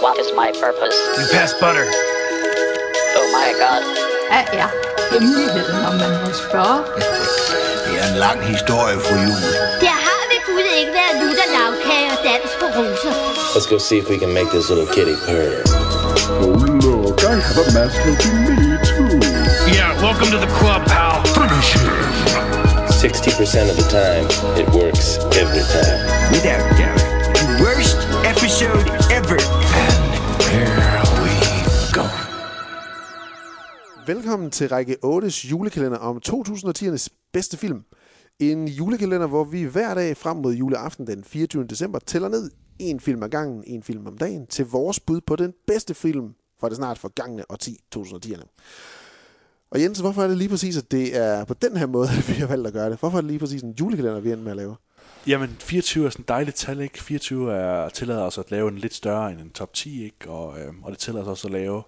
What is my purpose? You pass butter. Oh my god. Hvad er hemmeligheden, om man må spørge? Det er en lang historie, fru Jul. Der har ved Gud ikke været lutter lavkage og dans på roser. Let's go see if we can make this little kitty purr. Oh, look, I have a mask helping me, too. Yeah, welcome to the club, pal. Finish him. 60% of the time, it works every time. Without doubt, the worst episode ever. Velkommen til række 8's julekalender om 2010'ernes bedste film. En julekalender, hvor vi hver dag frem mod juleaften den 24. december tæller ned en film ad gangen, en film om dagen, til vores bud på den bedste film fra det snart forgangne årti 2010'erne. Og Jens, hvorfor er det lige præcis, at det er på den her måde, at vi har valgt at gøre det? Hvorfor er det lige præcis en julekalender, vi er med at lave? Jamen, 24 er sådan et dejligt tal, ikke? 24 er, tillader os at lave en lidt større end en top 10, ikke? Og, øh, og det tillader os også at lave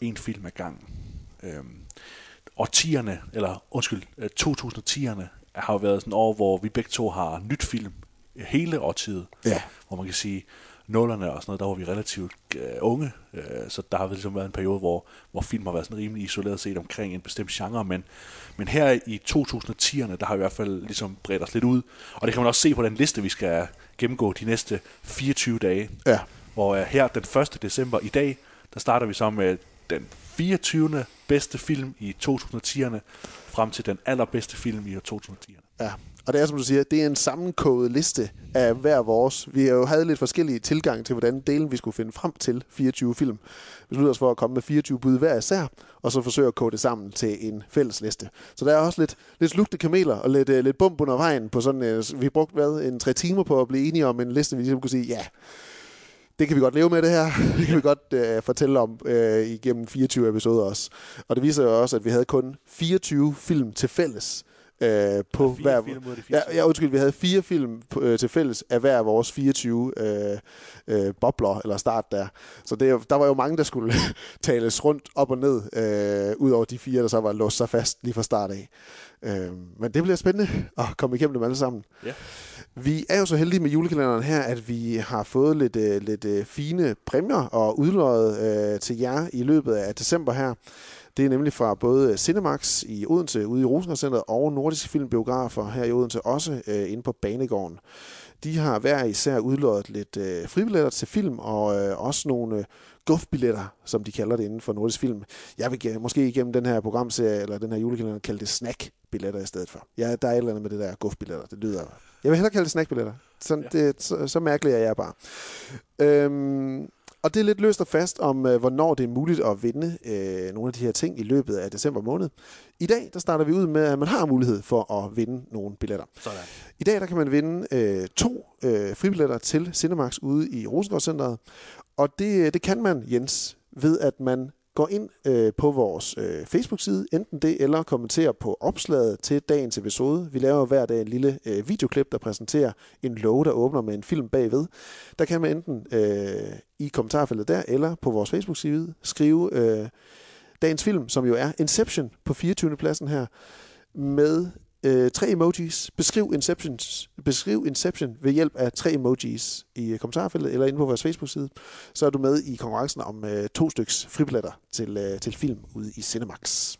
en film ad gangen. Øhm, årtierne, eller undskyld, øh, 2010'erne har jo været sådan år, hvor vi begge to har nyt film hele årtiet. Ja. Hvor man kan sige, nullerne og sådan noget, der var vi relativt øh, unge, øh, så der har ligesom været en periode, hvor, hvor film har været sådan rimelig isoleret set omkring en bestemt genre, men, men her i 2010'erne, der har vi i hvert fald ligesom bredt os lidt ud, og det kan man også se på den liste, vi skal gennemgå de næste 24 dage, Ja. hvor øh, her den 1. december i dag, der starter vi så med den 24. bedste film i 2010'erne, frem til den allerbedste film i 2010'erne. Ja, og det er som du siger, det er en sammenkoget liste af hver vores. Vi har jo havde lidt forskellige tilgang til, hvordan delen vi skulle finde frem til 24 film. Vi besluttede os for at komme med 24 bud hver især, og så forsøge at kode det sammen til en fælles liste. Så der er også lidt, lidt slugte kameler og lidt, uh, lidt bump under vejen på sådan, uh, vi brugte hvad, en tre timer på at blive enige om en liste, vi ligesom kunne sige, ja, det kan vi godt leve med det her. Det kan vi godt øh, fortælle om øh, igennem 24 episoder også. Og det viser jo også, at vi havde kun 24 film til fælles. Øh, på fire hver, film ud af de ja, 24. ja, undskyld, vi havde fire film øh, til fælles af hver af vores 24 øh, øh, bobler, eller start der. Så det, er der var jo mange, der skulle tales rundt op og ned, øh, ud over de fire, der så var låst sig fast lige fra start af. Øh, men det bliver spændende at komme igennem dem alle sammen. Ja. Vi er jo så heldige med julekalenderen her, at vi har fået lidt, øh, lidt øh, fine præmier og udløjet øh, til jer i løbet af december her. Det er nemlig fra både Cinemax i Odense ude i Rosenborg og Nordiske Filmbiografer her i Odense også øh, inde på Banegården. De har hver især udløjet lidt øh, fribilletter til film og øh, også nogle øh, gufbilletter, som de kalder det inden for Nordisk Film. Jeg vil måske igennem den her programserie eller den her julekalender kalde det snackbilletter i stedet for. Ja, der er et eller andet med det der gufbilletter. Det lyder... Jeg vil hellere kalde det snackbilletter. Sådan, ja. det, så, så mærkelig er jeg bare. Øhm, og det er lidt løst og fast om, øh, hvornår det er muligt at vinde øh, nogle af de her ting i løbet af december måned. I dag, der starter vi ud med, at man har mulighed for at vinde nogle billetter. Sådan. I dag, der kan man vinde øh, to øh, fribilletter til Cinemax ude i Rosengård Centeret. Og det, det kan man, Jens, ved at man går ind øh, på vores øh, Facebook-side, enten det, eller kommenterer på opslaget til dagens episode. Vi laver hver dag en lille øh, videoklip, der præsenterer en låge, der åbner med en film bagved. Der kan man enten øh, i kommentarfeltet der, eller på vores Facebook-side skrive øh, dagens film, som jo er Inception på 24. pladsen her, med øh, tre emojis. Beskriv Inception, beskriv Inception ved hjælp af tre emojis i kommentarfeltet eller inde på vores Facebook-side. Så er du med i konkurrencen om øh, to styks fribilletter til, øh, til film ude i Cinemax.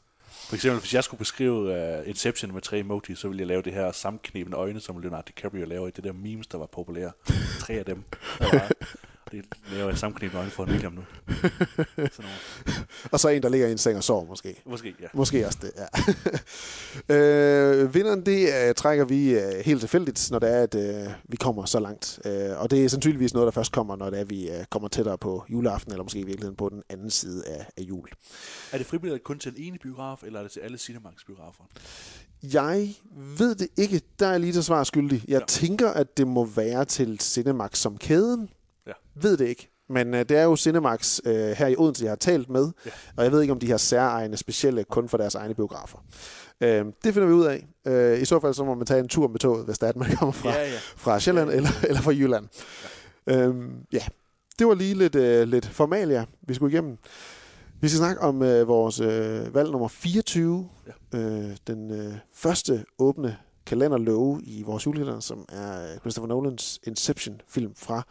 For eksempel, hvis jeg skulle beskrive uh, Inception med tre emojis, så ville jeg lave det her sammenknebende øjne, som Leonardo DiCaprio laver i det der memes, der var populære. Tre af dem. Der var, det laver jeg sammenknebende øjne for en William nu. Sådan nogle. Og så en, der ligger i en seng og sover måske. Måske, ja. Måske også det, ja. øh, vinderen, det uh, trækker vi uh, helt tilfældigt, når det er, at uh, vi kommer så langt. Uh, og det er sandsynligvis noget, der først kommer, når det er, at vi uh, kommer tættere på juleaften, eller måske i virkeligheden på den anden side af, af jul. Er det fribilletter kun til en ene biograf, eller er det til alle Cinemax-biografer? Jeg ved det ikke. Der er lige til svar skyldig. Jeg ja. tænker, at det må være til Cinemax som kæden. Ja. Ved det ikke. Men uh, det er jo Cinemax uh, her i Odense, jeg har talt med. Ja. Og jeg ved ikke, om de har særegne specielle kun for deres egne biografer. Uh, det finder vi ud af. Uh, I så fald så må man tage en tur med toget, hvis det er, at man kommer fra, Ja, ja. fra Sjælland eller, eller fra Jylland. Ja. Uh, ja, det var lige lidt, uh, lidt formalia, vi skulle igennem. Vi skal snakke om uh, vores uh, valg nummer 24. Ja. Uh, den uh, første åbne kalenderlove i vores julekalender, som er øh, Christopher Nolans Inception-film fra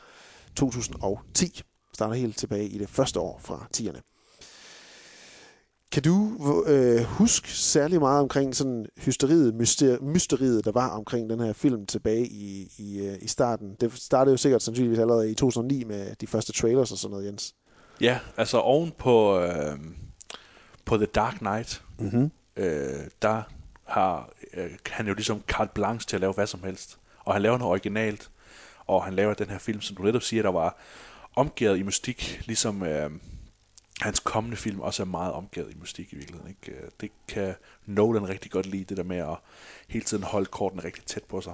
2010. Starter helt tilbage i det første år fra 10'erne. Kan du øh, huske særlig meget omkring sådan hysteriet, myster, mysteriet, der var omkring den her film tilbage i, i, øh, i starten? Det startede jo sikkert sandsynligvis allerede i 2009 med de første trailers og sådan noget, Jens. Ja, altså oven på, øh, på The Dark Knight, Mm-hmm. øh, der har øh, han jo ligesom carte blanche til at lave hvad som helst. Og han laver noget originalt, og han laver den her film, som du netop siger, der var omgivet i mystik, ligesom øh, hans kommende film også er meget omgivet i mystik i virkeligheden. Ikke? Øh, Det kan Nolan rigtig godt lide, det der med at hele tiden holde kortene rigtig tæt på sig.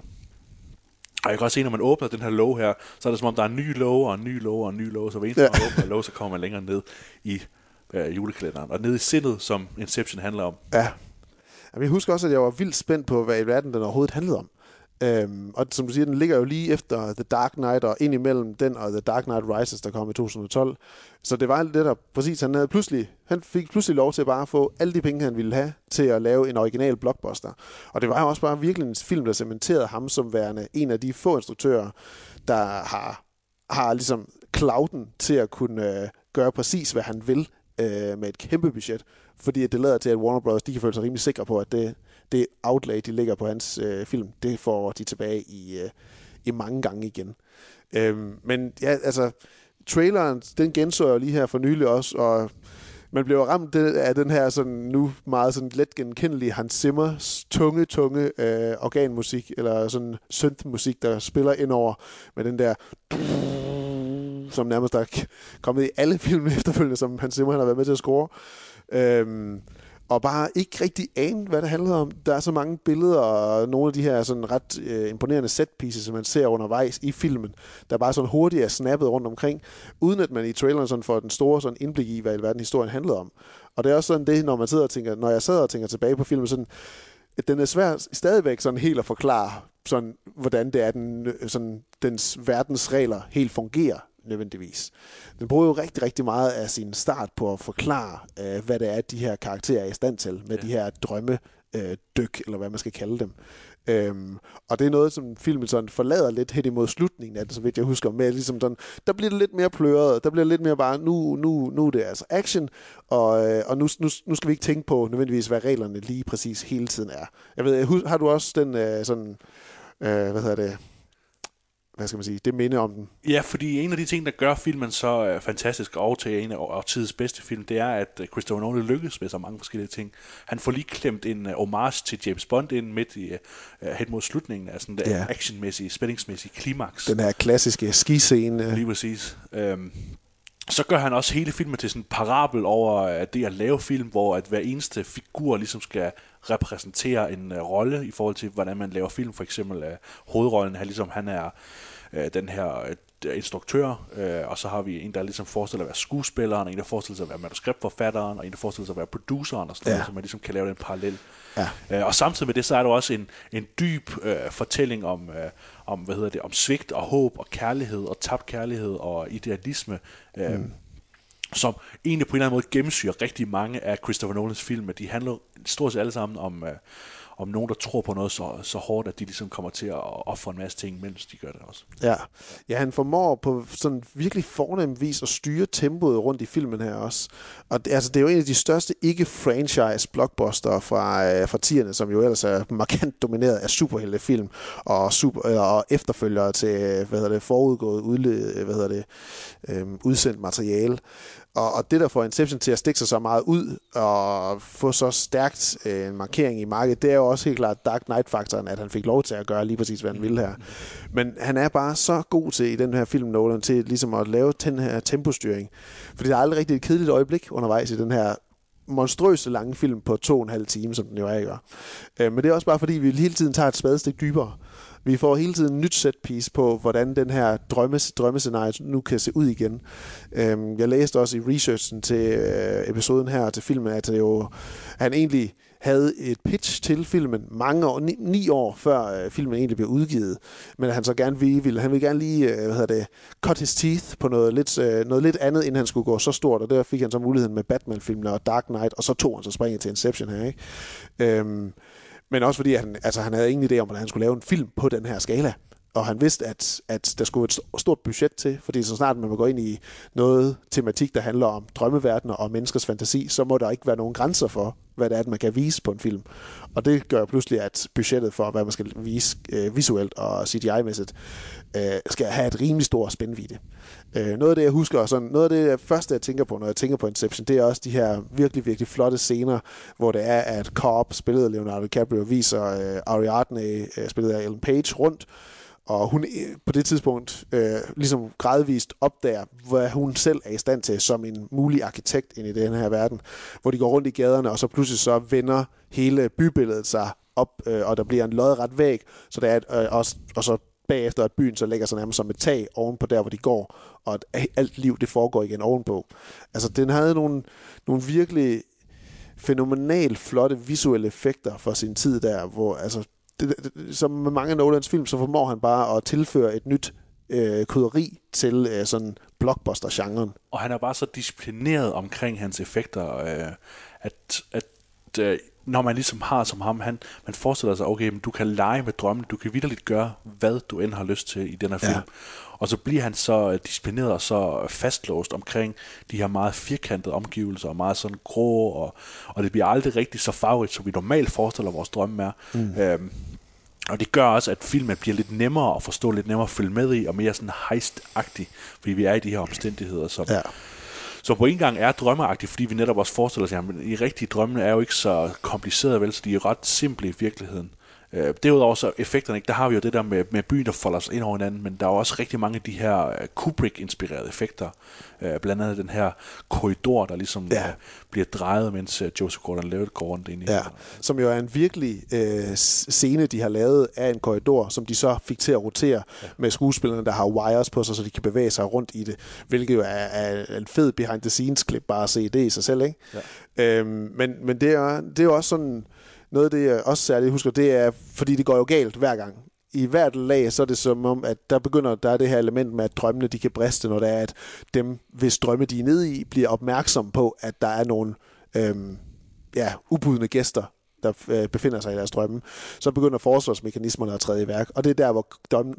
Og jeg kan også se, når man åbner den her låge her, så er det som om, der er en ny låge, og en ny låge, og en ny låge. Så hver eneste Ja. man åbner låge, så kommer man længere ned i øh, julekalenderen. Og ned i sindet, som Inception handler om. Ja. Jamen, jeg husker også, at jeg var vildt spændt på, hvad i verden den overhovedet handlede om. Øhm, og som du siger, den ligger jo lige efter The Dark Knight, og ind imellem den og The Dark Knight Rises, der kom i 2012. Så det var det der, præcis, han, havde pludselig, han fik pludselig lov til bare at få alle de penge, han ville have, til at lave en original blockbuster. Og det var jo også bare virkelig en film, der cementerede ham som værende en af de få instruktører, der har, har ligesom clouden til at kunne øh, gøre præcis, hvad han vil øh, med et kæmpe budget. Fordi det lader til, at Warner Bros. de kan føle sig rimelig sikre på, at det, det outlay, de lægger på hans øh, film, det får de tilbage i, øh, i mange gange igen. Øhm, men ja, altså, traileren, den genså jeg jo lige her for nylig også, og man bliver ramt det- af den her sådan nu meget sådan let genkendelige Hans Zimmers tunge, tunge øh, organmusik, eller sådan synthmusik, der spiller ind over med den der som nærmest er kommet i alle film efterfølgende, som Hans Zimmer han har været med til at score. Øhm, og bare ikke rigtig ane, hvad det handlede om. Der er så mange billeder og nogle af de her sådan ret øh, imponerende set pieces, som man ser undervejs i filmen, der bare sådan hurtigt er snappet rundt omkring, uden at man i traileren sådan får den store sådan indblik i, hvad i verden historien handlede om. Og det er også sådan det, når man sidder og tænker, når jeg sidder og tænker tilbage på filmen, sådan, at den er svær stadigvæk sådan helt at forklare, sådan, hvordan det er, den, øh, sådan, dens verdens regler helt fungerer nødvendigvis. Den bruger jo rigtig, rigtig meget af sin start på at forklare, øh, hvad det er, de her karakterer er i stand til, med ja. de her drømme øh, dyk, eller hvad man skal kalde dem. Øhm, og det er noget, som filmen sådan forlader lidt hen imod slutningen af det, så vidt jeg husker, med ligesom sådan, der bliver det lidt mere pløret, der bliver lidt mere bare, nu, nu, nu er det altså action, og, øh, og nu, nu, nu skal vi ikke tænke på nødvendigvis, hvad reglerne lige præcis hele tiden er. Jeg ved, har du også den øh, sådan, øh, hvad hedder det, hvad skal man sige, det minde om den? Ja, fordi en af de ting, der gør filmen så øh, fantastisk og til en af årtidets bedste film, det er, at øh, Christopher Nolan lykkes med så mange forskellige ting. Han får lige klemt en øh, homage til James Bond ind midt i, øh, hen mod slutningen af sådan Ja. der actionmæssige, spændingsmæssige klimaks. Den her klassiske skiscene. Lige præcis. Øhm, så gør han også hele filmen til sådan en parabel over det at lave film, hvor at hver eneste figur ligesom skal repræsentere en uh, rolle i forhold til, hvordan man laver film. For eksempel uh, hovedrollen han, ligesom han er uh, den her uh, instruktør, uh, og så har vi en, der ligesom forestiller at være skuespilleren, og en, der forestiller sig at være manuskriptforfatteren, og en, der forestiller sig at være produceren, og sådan Ja. noget, så man ligesom kan lave den parallel. Ja. Øh, og samtidig med det, så er der også en, en dyb øh, fortælling om, øh, om, hvad hedder det, om svigt og håb og kærlighed og tabt kærlighed og idealisme, øh, mm. som egentlig på en eller anden måde gennemsyrer rigtig mange af Christopher Nolans film. De handler stort set alle sammen om, øh, om nogen, der tror på noget så, så hårdt, at de ligesom kommer til at ofre en masse ting, mens de gør det også. Ja. ja, han formår på sådan virkelig fornem vis at styre tempoet rundt i filmen her også. Og det, altså, det er jo en af de største ikke-franchise blockbuster fra, øh, fra 10'erne, som jo ellers er markant domineret af superheltefilm og, super, øh, og efterfølgere til hvad hedder det, forudgået udled, hvad hedder det, øh, udsendt materiale. Og, og det, der får Inception til at stikke sig så meget ud og få så stærkt øh, en markering i markedet, det er jo også helt klart Dark Knight-faktoren, at han fik lov til at gøre lige præcis, hvad han ville her. Men han er bare så god til i den her film, Nolan, til ligesom at lave den her tempostyring. Fordi der er aldrig rigtig et kedeligt øjeblik undervejs i den her monstrøse lange film på to og en halv time, som den jo er, ikke? Øh, men det er også bare fordi, vi hele tiden tager et spadestik dybere. Vi får hele tiden nyt set piece på, hvordan den her drømmes, drømmescenarie nu kan se ud igen. Øhm, jeg læste også i researchen til øh, episoden her, til filmen, at det jo, han egentlig havde et pitch til filmen mange år, ni, ni år før øh, filmen egentlig blev udgivet, men han så gerne ville, ville han ville gerne lige, øh, hvad hedder det, cut his teeth på noget lidt, øh, noget lidt andet, inden han skulle gå så stort, og der fik han så muligheden med Batman-filmene og Dark Knight, og så tog han så springet til Inception her, ikke? Øhm, men også fordi han, altså, han havde ingen idé om, at han skulle lave en film på den her skala. og han vidste, at, at der skulle et stort budget til, fordi så snart man må gå ind i noget tematik, der handler om drømmeverdener og menneskers fantasi, så må der ikke være nogen grænser for, hvad det er, at man kan vise på en film. Og det gør pludselig, at budgettet for, hvad man skal vise øh, visuelt og CGI-mæssigt, øh, skal have et rimelig stort spændvidde. Øh, noget af det, jeg husker, og sådan, noget af det jeg første, jeg tænker på, når jeg tænker på Inception, det er også de her virkelig, virkelig flotte scener, hvor det er, at Cobb, spillet af Leonardo DiCaprio, viser øh, Ariadne, øh, spillet af Ellen Page, rundt, og hun øh, på det tidspunkt øh, ligesom gradvist opdager, hvad hun selv er i stand til som en mulig arkitekt ind i den her verden, hvor de går rundt i gaderne, og så pludselig så vender hele bybilledet sig op, øh, og der bliver en lodret væg, så der er et, øh, også, og så bagefter at byen så lægger sig nærmest som et tag ovenpå der, hvor de går, og at alt liv det foregår igen ovenpå. Altså den havde nogle, nogle virkelig fænomenalt flotte visuelle effekter for sin tid der, hvor altså det, det, som med mange af Nolans film, så formår han bare at tilføre et nyt øh, krydderi til øh, sådan blockbuster-genren. Og han er bare så disciplineret omkring hans effekter, øh, at, at øh, når man ligesom har som ham, han, man forestiller sig, okay, men du kan lege med drømmen, du kan vidderligt gøre, hvad du end har lyst til i den her film. Ja. Og så bliver han så øh, disciplineret og så fastlåst omkring de her meget firkantede omgivelser, og meget sådan grå, og, og det bliver aldrig rigtig så farverigt, som vi normalt forestiller vores drømme er. Mm. Øhm, og det gør også, at filmen bliver lidt nemmere at forstå, lidt nemmere at følge med i, og mere sådan heist-agtig, fordi vi er i de her omstændigheder, som, Ja. Så på en gang er drømmeagtig, fordi vi netop også forestiller os, at I rigtige drømme er jo ikke så komplicerede, vel, så de er ret simple i virkeligheden. Øh, derudover så effekterne, ikke? der har vi jo det der med, med byen, der folder sig ind over hinanden, men der er jo også rigtig mange af de her øh, Kubrick-inspirerede effekter. Øh, blandt andet den her korridor, der ligesom Ja. øh, bliver drejet, mens øh, Joseph Gordon-Levitt går rundt ind i. Ja, som jo er en virkelig øh, scene, de har lavet af en korridor, som de så fik til at rotere ja. med skuespillerne, der har wires på sig, så de kan bevæge sig rundt i det, hvilket jo er, er en fed behind-the-scenes-klip, bare at se det i sig selv, ikke? Ja. Øhm, men men det, er, det er jo også sådan, noget af det, jeg også særligt husker, det er, fordi det går jo galt hver gang. I hvert lag, så er det som om, at der begynder, der er det her element med, at drømmene, de kan briste, når det er, at dem, hvis drømme de er nede i, bliver opmærksom på, at der er nogle øhm, ja, ubudne gæster, der øh, befinder sig i deres drømme, så begynder forsvarsmekanismerne at træde i værk. Og det er der, hvor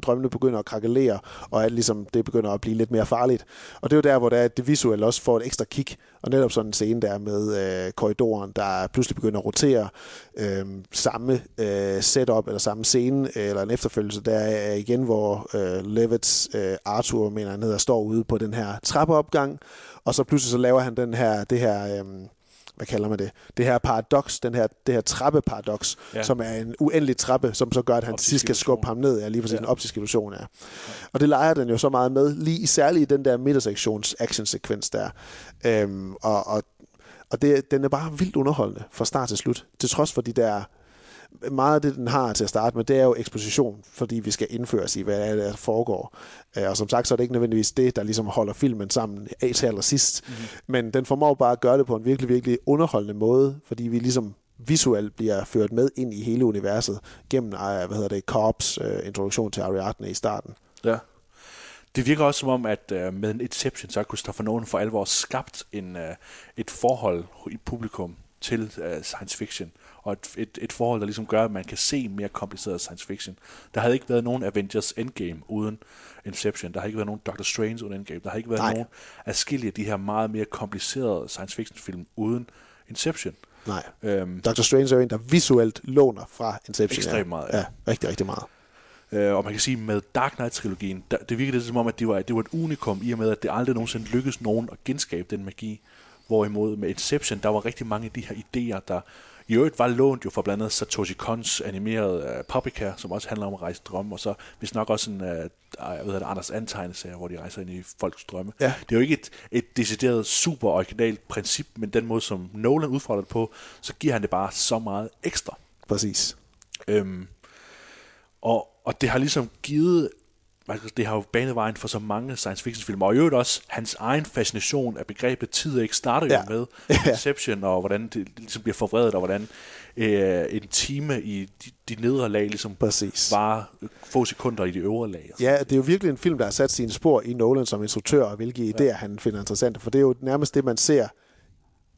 drømmene begynder at krakelere, og at ligesom, det begynder at blive lidt mere farligt. Og det er jo der, hvor det, er, at det visuelle også får et ekstra kick. Og netop sådan en scene der med øh, korridoren, der pludselig begynder at rotere øh, samme øh, setup, eller samme scene, øh, eller en efterfølgelse, der er igen, hvor øh, Levitts øh, Arthur, mener han hedder, står ude på den her trappeopgang, og så pludselig så laver han den her, det her... Øh, hvad kalder man det? Det her paradoks, den her, det her trappeparadoks, Ja. som er en uendelig trappe, som så gør, at han til sidst skal skubbe ham ned. Ja, lige præcis Ja. en optisk illusion, ja. Og det leger den jo så meget med, lige særligt i den der midtersektions actionsekvens der. Øhm, og og, og det, den er bare vildt underholdende fra start til slut. Til trods for de der meget af det, den har til at starte med, det er jo eksposition, fordi vi skal indføres i, hvad er, der foregår. Øh, Og som sagt, så er det ikke nødvendigvis det, der ligesom holder filmen sammen af til allersidst. Mm-hmm. Men den formår bare at gøre det på en virkelig, virkelig underholdende måde, fordi vi ligesom visuelt bliver ført med ind i hele universet gennem, øh, hvad hedder det, Cobbs øh, introduktion til Ariadne i starten. Ja. Det virker også som om, at uh, med en Inception, så har Christopher Nolan for alvor skabt en, uh, et forhold i publikum til uh, science fiction. Og et, et, et forhold, der ligesom gør, at man kan se mere kompliceret science fiction. Der havde ikke været nogen Avengers Endgame uden Inception. Der har ikke været nogen Doctor Strange uden Endgame. Der har ikke været Nej. nogen afskillige af de her meget mere komplicerede science fiction film uden Inception. Nej. Øhm, Dr. Strange er jo en, der visuelt låner fra Inception. Ekstremt meget, ja. ja. rigtig, rigtig meget. Øh, og man kan sige, med Dark Knight-trilogien, der, det virkede lidt som om, at det var, det var et unikum i og med, at det aldrig nogensinde lykkedes nogen at genskabe den magi. Hvorimod med Inception, der var rigtig mange af de her idéer, der i øvrigt var lånt jo fra blandt andet Satoshi Kons animerede uh, Paprika, som også handler om at rejse drømme, og så hvis nok også en uh, jeg ved, det, Anders Antegneserie, hvor de rejser ind i folks drømme. Ja. Det er jo ikke et, et decideret super originalt princip, men den måde, som Nolan udfordrer det på, så giver han det bare så meget ekstra. Præcis. Øhm, og, og det har ligesom givet, altså det har jo banet vejen for så mange science fiction film, og i øvrigt også hans egen fascination af begrebet tid ikke starter jo Ja. med Ja. Inception, og hvordan det ligesom bliver forvredet, og hvordan øh, en time i de, de nedre lag ligesom Præcis. var få sekunder i de øvre lag. Ja, det er jo virkelig en film, der har sat sine spor i Nolan som instruktør, og hvilke idéer han finder interessante, for det er jo nærmest det, man ser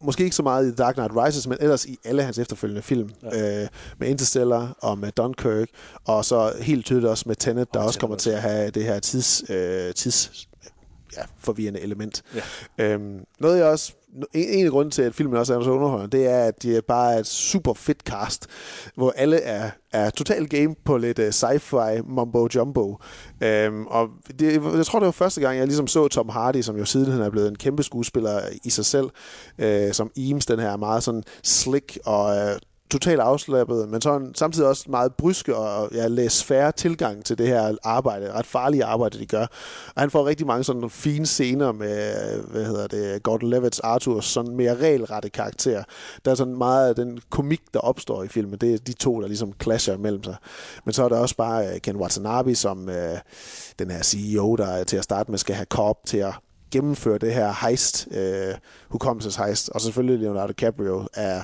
måske ikke så meget i The Dark Knight Rises, men ellers i alle hans efterfølgende film. Ja. Øh, med Interstellar og med Dunkirk, og så helt tydeligt også med Tenet, der Og også kommer til at have det her tids, øh, tids ja, forvirrende element. Ja. Øhm, noget jeg også en, en af grunden til, at filmen også er så underholdende, det er, at det er bare et super fedt cast, hvor alle er, er totalt game på lidt uh, sci-fi mumbo jumbo. Øhm, og det, jeg tror, det var første gang, jeg ligesom så Tom Hardy, som jo siden han er blevet en kæmpe skuespiller i sig selv, øh, som Eames, den her meget sådan slick og øh, totalt afslappet, men sådan, samtidig også meget bryske og ja, læs færre tilgang til det her arbejde, ret farlige arbejde, de gør. Og han får rigtig mange sådan fine scener med, hvad hedder det, Gordon Levitts Arthur, sådan mere regelrette karakter. Der er sådan meget af den komik, der opstår i filmen, det er de to, der ligesom clasher mellem sig. Men så er der også bare øh, Ken Watanabe, som øh, den her CEO, der til at starte med skal have kop til at gennemføre det her heist, øh, uh, hukommelsesheist, og selvfølgelig Leonardo DiCaprio er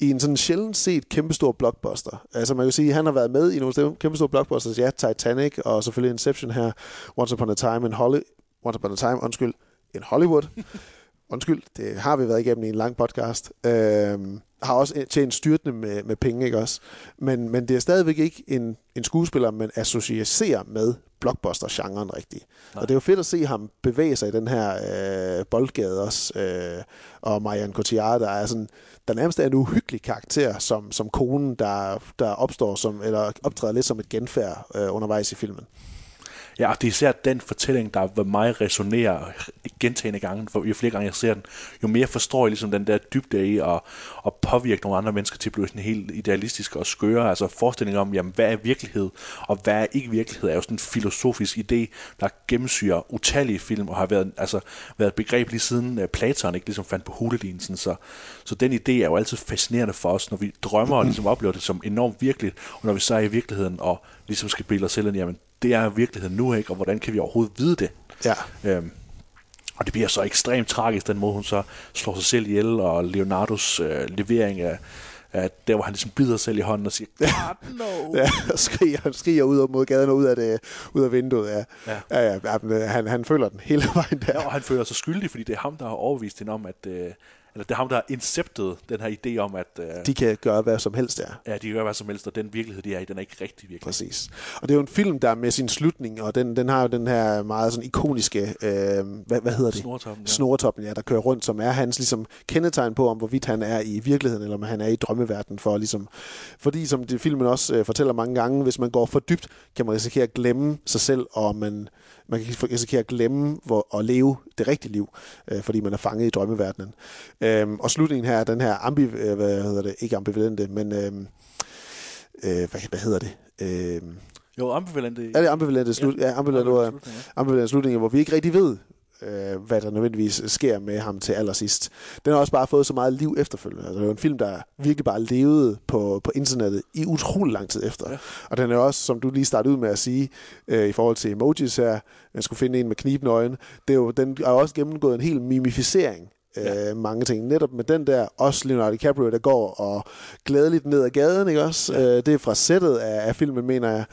i en sådan sjældent set kæmpestor blockbuster. Altså man kan sige, at han har været med i nogle kæmpestore blockbusters. Ja, Titanic og selvfølgelig Inception her. Once Upon a Time in Hollywood. Once Upon a Time, undskyld, in Hollywood. undskyld, det har vi været igennem i en lang podcast. Øhm, har også tjent styrtende med, med penge, ikke også? Men, men det er stadigvæk ikke en, en skuespiller, man associerer med blockbuster-genren rigtigt. Og det er jo fedt at se ham bevæge sig i den her øh, boldgade også. Øh, og Marianne Cotillard, der er sådan, der nærmest er en uhyggelig karakter, som, som konen, der, der opstår som, eller optræder lidt som et genfærd øh, undervejs i filmen. Ja, og det er især den fortælling, der ved mig resonerer gentagende gange, for jo flere gange jeg ser den, jo mere forstår jeg ligesom den der dybde i at, at påvirke nogle andre mennesker til at blive sådan helt idealistiske og skøre. Altså forestillingen om, jamen, hvad er virkelighed, og hvad er ikke virkelighed, er jo sådan en filosofisk idé, der gennemsyrer utallige film, og har været, altså, været et begreb lige siden øh, Platon ikke ligesom fandt på hulelignelsen. Så, så den idé er jo altid fascinerende for os, når vi drømmer og ligesom oplever det som enormt virkeligt, og når vi så er i virkeligheden og ligesom skal bilde os selv ind, jamen, det er virkeligheden nu, ikke? Og hvordan kan vi overhovedet vide det? Ja. Øhm, og det bliver så ekstremt tragisk, den måde hun så slår sig selv ihjel, og Leonardos øh, levering af, af der, hvor han ligesom bider sig selv i hånden og siger, God no! Ja, og skriger, skriger ud mod gaden og ud af, det, ud af vinduet. Ja. Ja. Ja, ja, øh, han, han føler den hele vejen der. Ja, og han føler sig skyldig, fordi det er ham, der har overvist hende om, at... Øh, eller det er ham, der har inceptet den her idé om, at øh, De kan gøre hvad som helst der. ja, de kan gøre hvad som helst, og den virkelighed, de er i, den er ikke rigtig virkelig. Præcis. Og det er jo en film, der med sin slutning, og den, den har jo den her meget sådan ikoniske, øh, hvad, hvad hedder det? Snortoppen, ja. Snortoppen, ja, der kører rundt, som er hans ligesom kendetegn på, om hvorvidt han er i virkeligheden, eller om han er i drømmeverdenen. For, ligesom, fordi, som det, filmen også øh, fortæller mange gange, hvis man går for dybt, kan man risikere at glemme sig selv, og man, man kan risikere at glemme hvor, at leve det rigtige liv, øh, fordi man er fanget i drømmeverdenen. Øhm, og slutningen her er den her ambi, øh, hvad hedder det, ikke ambivalente, men øh, øh, hvad, hvad hedder det? Øh, Jo, ambivalente. er det ambivalente, slut, ja, ambivalente, ambivalente ja, slutning, ambivalente slutninger, hvor vi ikke rigtig ved, øh, hvad der nødvendigvis sker med ham til allersidst. Den har også bare fået så meget liv efterfølgende. Altså, det er jo en film, der virkelig bare levede på, på internettet i utrolig lang tid efter. Ja. Og den er også, som du lige startede ud med at sige, øh, i forhold til emojis her, man skulle finde en med knibende øjne, det er jo, den har også gennemgået en hel mimificering Ja. Øh, mange ting. Netop med den der, også Leonardo DiCaprio, der går og glædeligt ned ad gaden, ikke også? Ja. Øh, det er fra sættet af, af filmen, mener jeg.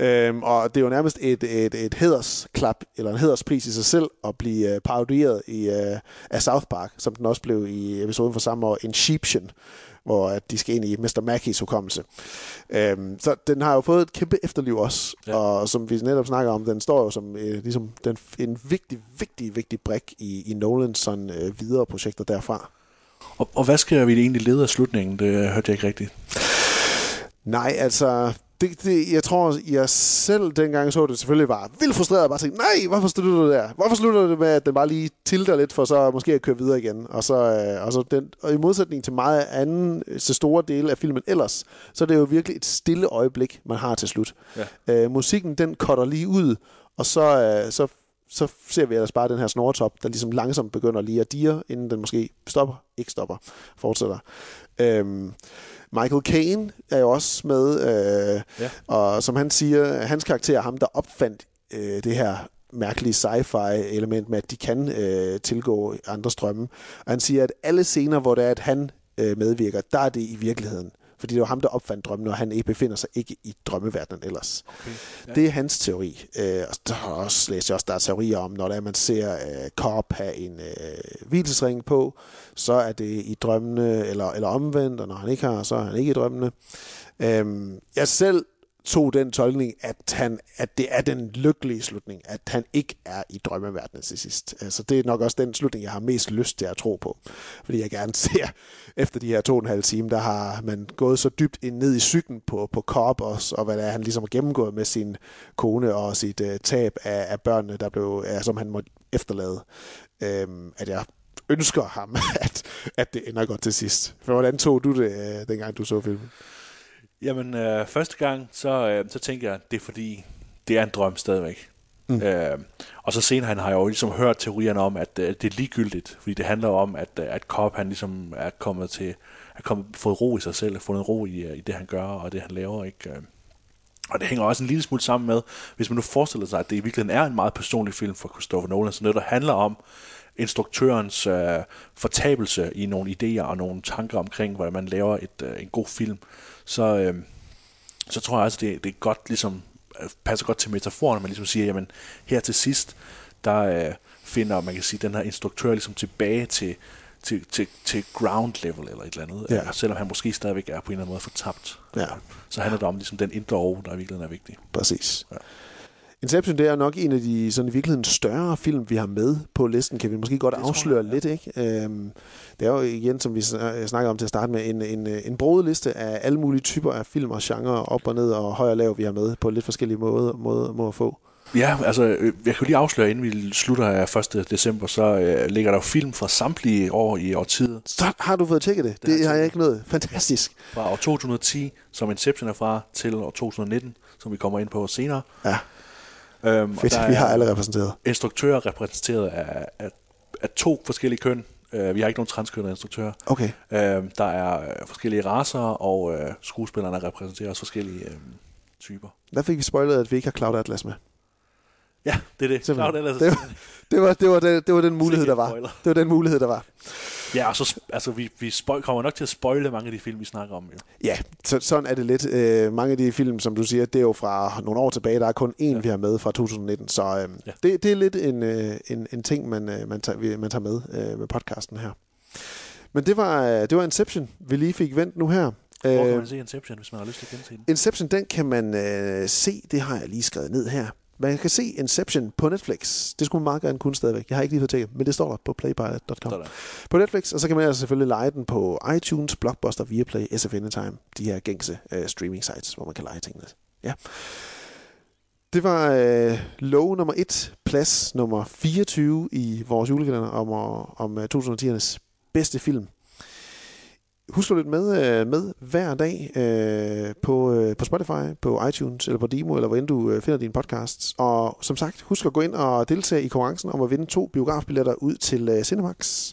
Øhm, og det er jo nærmest et, et, et hedersklap, eller en hederspris i sig selv, at blive øh, parodieret i, øh, af South Park, som den også blev i episoden for samme år, Inception, hvor at de skal ind i Mr. Mackies hukommelse. Øhm, så den har jo fået et kæmpe efterliv også, ja. Og som vi netop snakker om, den står jo som øh, ligesom den, en vigtig, vigtig, vigtig brik i, i Nolans sådan, øh, videre projekter derfra. Og, og hvad skal vi egentlig lede af slutningen? Det hørte jeg ikke rigtigt. Nej, altså, det, det, jeg tror, jeg selv dengang så det selvfølgelig var vildt frustreret og bare tænkte, nej, hvorfor slutter det der? Hvorfor slutter det med, at den bare lige tilter lidt, for så måske at køre videre igen? Og, så, øh, og, så den, og i modsætning til meget anden, så store dele af filmen ellers, så er det jo virkelig et stille øjeblik, man har til slut. Ja. Øh, musikken, den cutter lige ud, og så, øh, så, så ser vi ellers bare den her snortop, der ligesom langsomt begynder lige at dire, inden den måske stopper, ikke stopper, fortsætter. Øhm, Michael Caine er jo også med, øh, Ja. og som han siger, hans karakter er ham, der opfandt øh, det her mærkelige sci-fi element med, at de kan øh, tilgå andre strømme. Og han siger, at alle scener, hvor det er, at han øh, medvirker, der er det i virkeligheden. Fordi det var ham, der opfandt drømmen, og han ikke befinder sig ikke i drømmeverdenen ellers. Okay. Ja. Det er hans teori. Øh, og der har også læst jeg også, der er teorier om, når der man ser øh, Cobb have en øh, hvilesring på, så er det i drømmene, eller, eller omvendt, og når han ikke har, så er han ikke i drømmene. Øh, jeg selv tog den tolkning, at, han, at det er den lykkelige slutning, at han ikke er i drømmeverdenen til sidst. Så det er nok også den slutning, jeg har mest lyst til at tro på. Fordi jeg gerne ser, efter de her to og en halv time, der har man gået så dybt ind ned i cyklen på, på Cobb også, og hvad det er, han ligesom har gennemgået med sin kone og sit uh, tab af, af børnene, der blev, uh, som han måtte efterlade, uh, at jeg ønsker ham, at, at det ender godt til sidst. For hvordan tog du det, uh, dengang du så filmen? Jamen, øh, første gang, så, øh, så tænker jeg, det er fordi, det er en drøm stadigvæk. Mm. Øh, og så senere han har jeg jo ligesom hørt teorierne om, at øh, det er ligegyldigt, fordi det handler om, at, øh, at Cobb han ligesom er kommet til, er kommet, fået ro i sig selv, fundet ro i, øh, i det han gør og det han laver, ikke? Øh. Og det hænger også en lille smule sammen med, hvis man nu forestiller sig, at det i virkeligheden er en meget personlig film for Christopher Nolan, så noget, der handler om instruktørens øh, fortabelse i nogle idéer og nogle tanker omkring, hvordan man laver et, øh, en god film, så, øh, så tror jeg altså, det, det er godt ligesom, passer godt til metaforen, man ligesom siger, jamen her til sidst, der øh, finder, man kan sige, den her instruktør ligesom tilbage til, til, til, til ground level eller et eller andet, Ja. øh, selvom han måske stadigvæk er på en eller anden måde fortabt. Ja. Så handler det om ligesom den indre ro, der i virkeligheden er vigtig. Præcis. Ja. Inception, det er nok en af de sådan i virkeligheden større film, vi har med på listen. Kan vi måske godt Det afsløre jeg, ja. lidt, ikke? Øhm, det er jo igen, som vi sn- snakker om til at starte med, en, en, en broet liste af alle mulige typer af film og genre, op og ned og høj og lav, vi har med på lidt forskellige måder, måder, måder at få. Ja, altså, øh, jeg kan jo lige afsløre, inden vi slutter af 1. december, så øh, ligger der jo film fra samtlige år i årtiet. Så har du fået tjekket det. Det, har det jeg har jeg ikke nået. Fantastisk. Fra år 2010, som Inception er fra, til år 2019, som vi kommer ind på senere. Ja, Øhm, og fedt. der Vi har alle repræsenteret. instruktører repræsenteret af, af, af to forskellige køn. Øh, vi har ikke nogen transkønnede instruktører. Okay. Øh, der er øh, forskellige raser, og øh, skuespillerne repræsenterer også forskellige øh, typer. Der fik vi spoilet, at vi ikke har Cloud Atlas med. Ja, det er det. Simpelthen. Cloud Atlas. Det var, det var, det var, den, det var den mulighed, der var. Det var den mulighed, der var. Ja, og så altså, vi, vi spoil, kommer nok til at spoile mange af de film, vi snakker om. Jo. Ja, så, sådan er det lidt. Øh, mange af de film, som du siger, det er jo fra nogle år tilbage. Der er kun én, ja. vi har med fra 2019. Så øh, ja. Det, det er lidt en, øh, en, en ting, man, øh, man, tager, man tager med øh, med podcasten her. Men det var, øh, det var Inception, vi lige fik vendt nu her. Hvor kan Øh, man se Inception, hvis man har lyst til at gense den? Inception, den kan man øh, se, det har jeg lige skrevet ned her. Man kan se Inception på Netflix. Det skulle man meget gerne kunne stadigvæk. Jeg har ikke lige fået tjekket, men det står der på playpilot.com. På Netflix, og så kan man altså selvfølgelig lege den på iTunes, Blockbuster, Viaplay, SF Anytime, de her gængse øh, streaming sites, hvor man kan lege tingene. Ja. Det var øh, lov nummer 1, plads nummer 24 i vores julekalender om, om øh, 2010'ernes bedste film. Husk at lytte med, øh, med hver dag øh, på, øh, på Spotify, på iTunes eller på Demo, eller hvor end du øh, finder dine podcasts. Og som sagt, husk at gå ind og deltage i konkurrencen om at vinde to biografbilletter ud til øh, Cinemax.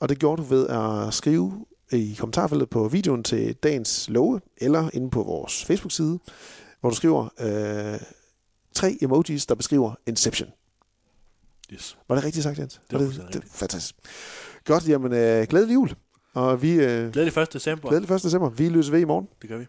Og det gjorde du ved at skrive i kommentarfeltet på videoen til dagens love, eller inde på vores Facebook-side, hvor du skriver øh, tre emojis, der beskriver Inception. Yes. Var det rigtigt sagt, Jens? var det, fuldstændig det, fantastisk. Godt, jamen øh, glædelig jul. Og vi øh, Glædelig 1. december. glædelig 1. december. Vi løser ved i morgen. Det gør vi.